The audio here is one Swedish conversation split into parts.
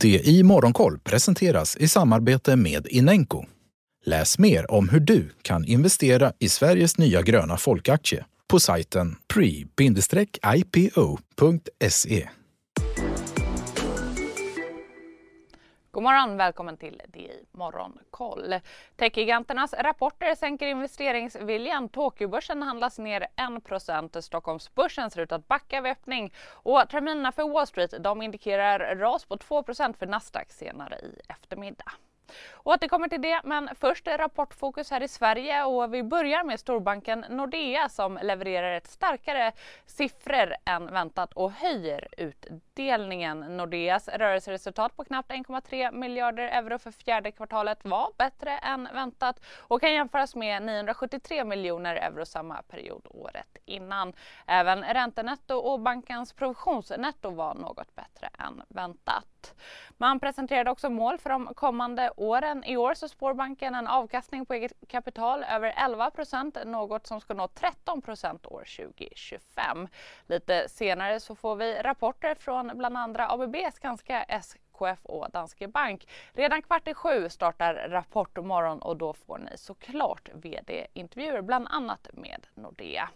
Det i Morgonkoll presenteras i samarbete med Inenco. Läs mer om hur du kan investera i Sveriges nya gröna folkaktie på sajten pre-ipo.se. God morgon, välkommen till DI Morgonkoll. Techgiganternas rapporter sänker investeringsviljan. Tokyobörsen handlas ner 1 Stockholmsbörsen ser ut att backa vid öppning och terminerna för Wall Street de indikerar ras på 2% för Nasdaq senare i eftermiddag. Och återkommer till det, men först rapportfokus här i Sverige och vi börjar med storbanken Nordea som levererar ett starkare siffror än väntat och höjer utdelningen. Nordeas rörelseresultat på knappt 1,3 miljarder euro för fjärde kvartalet var bättre än väntat och kan jämföras med 973 miljoner euro samma period året innan. Även räntenetto och bankens provisionsnetto var något bättre än väntat. Man presenterade också mål för de kommande åren. I år så spår banken en avkastning på eget kapital över 11% något som ska nå 13% år 2025. Lite senare så får vi rapporter från bland andra ABB, Skanska, SKF och Danske Bank. Redan kvart i sju startar Rapport morgon och då får ni såklart vd-intervjuer, bland annat med Nordea.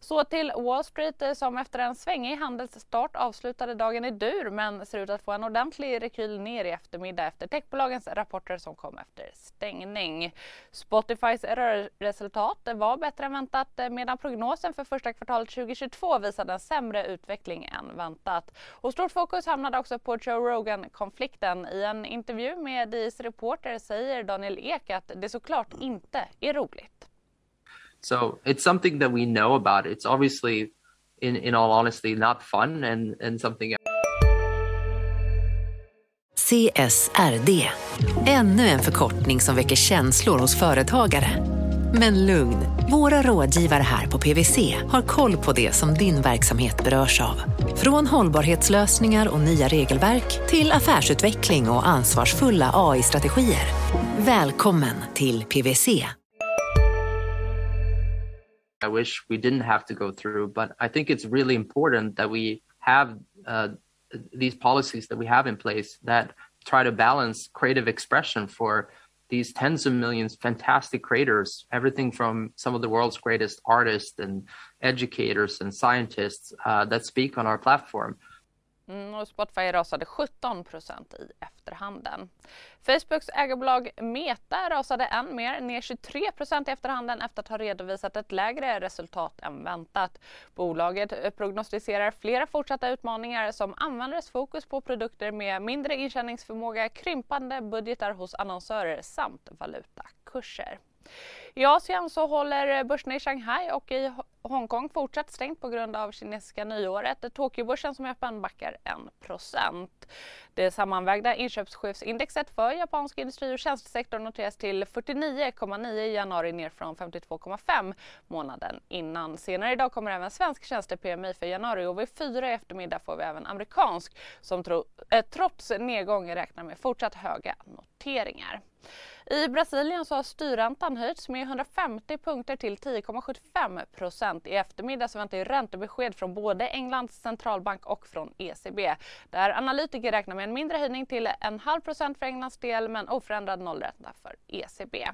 Så till Wall Street eh, som efter en svängig handelsstart avslutade dagen i dur men ser ut att få en ordentlig rekyl ner i eftermiddag efter techbolagens rapporter som kom efter stängning. Spotifys rörelseresultat var bättre än väntat eh, medan prognosen för första kvartalet 2022 visade en sämre utveckling än väntat. Och stort fokus hamnade också på Joe Rogan-konflikten. I en intervju med DIs reporter säger Daniel Ek att det såklart inte är roligt. So it's something that we know about. It's obviously, in, in all honesty, not fun and, and something. CSRD, ännu en förkortning som väcker känslor hos företagare. Men lugn, våra rådgivare här på PWC har koll på det som din verksamhet berörs av. Från hållbarhetslösningar och nya regelverk till affärsutveckling och ansvarsfulla AI-strategier. Välkommen till PWC. I wish we didn't have to go through, but I think it's really important that we have uh, these policies that we have in place that try to balance creative expression for these tens of millions fantastic creators everything from some of the world's greatest artists and educators and scientists uh, that speak on our platform Mm, och Spotify rasade 17 procent i efterhanden. Facebooks ägarbolag Meta rasade än mer, ner 23 procent i efterhanden efter att ha redovisat ett lägre resultat än väntat. Bolaget prognostiserar flera fortsatta utmaningar som användares fokus på produkter med mindre intjäningsförmåga, krympande budgetar hos annonsörer samt valutakurser. I Asien så håller börserna i Shanghai och i Hongkong fortsatt stängt på grund av kinesiska nyåret. Tokyobörsen som är öppen backar 1% Det sammanvägda inköpschefsindexet för japansk industri och tjänstesektor noteras till 49,9 i januari ner från 52,5 månaden innan. Senare idag kommer även svensk tjänste-PMI för januari och vid fyra i eftermiddag får vi även amerikansk som tro, eh, trots nedgång räknar med fortsatt höga noteringar. I Brasilien så har styrräntan höjts med 150 punkter till 10,75 procent. I eftermiddag så väntar ju räntebesked från både Englands centralbank och från ECB. Där analytiker räknar med en mindre höjning till en halv procent för Englands del men oförändrad nollränta för ECB.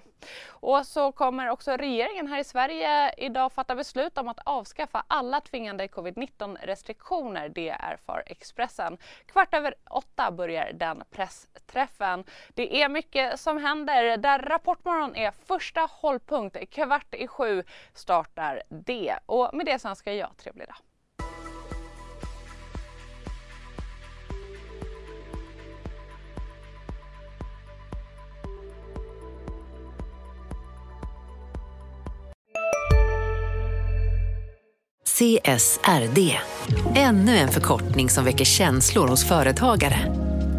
Och så kommer också regeringen här i Sverige idag fatta beslut om att avskaffa alla tvingande covid-19 restriktioner. Det är för Expressen. Kvart över åtta börjar den pressträffen. Det är mycket som händer där Rapportmorgon är första hållpunkt. Kvart i sju startar det det. Och med det så önskar jag trevlig dag. CSRD, ännu en förkortning som väcker känslor hos företagare.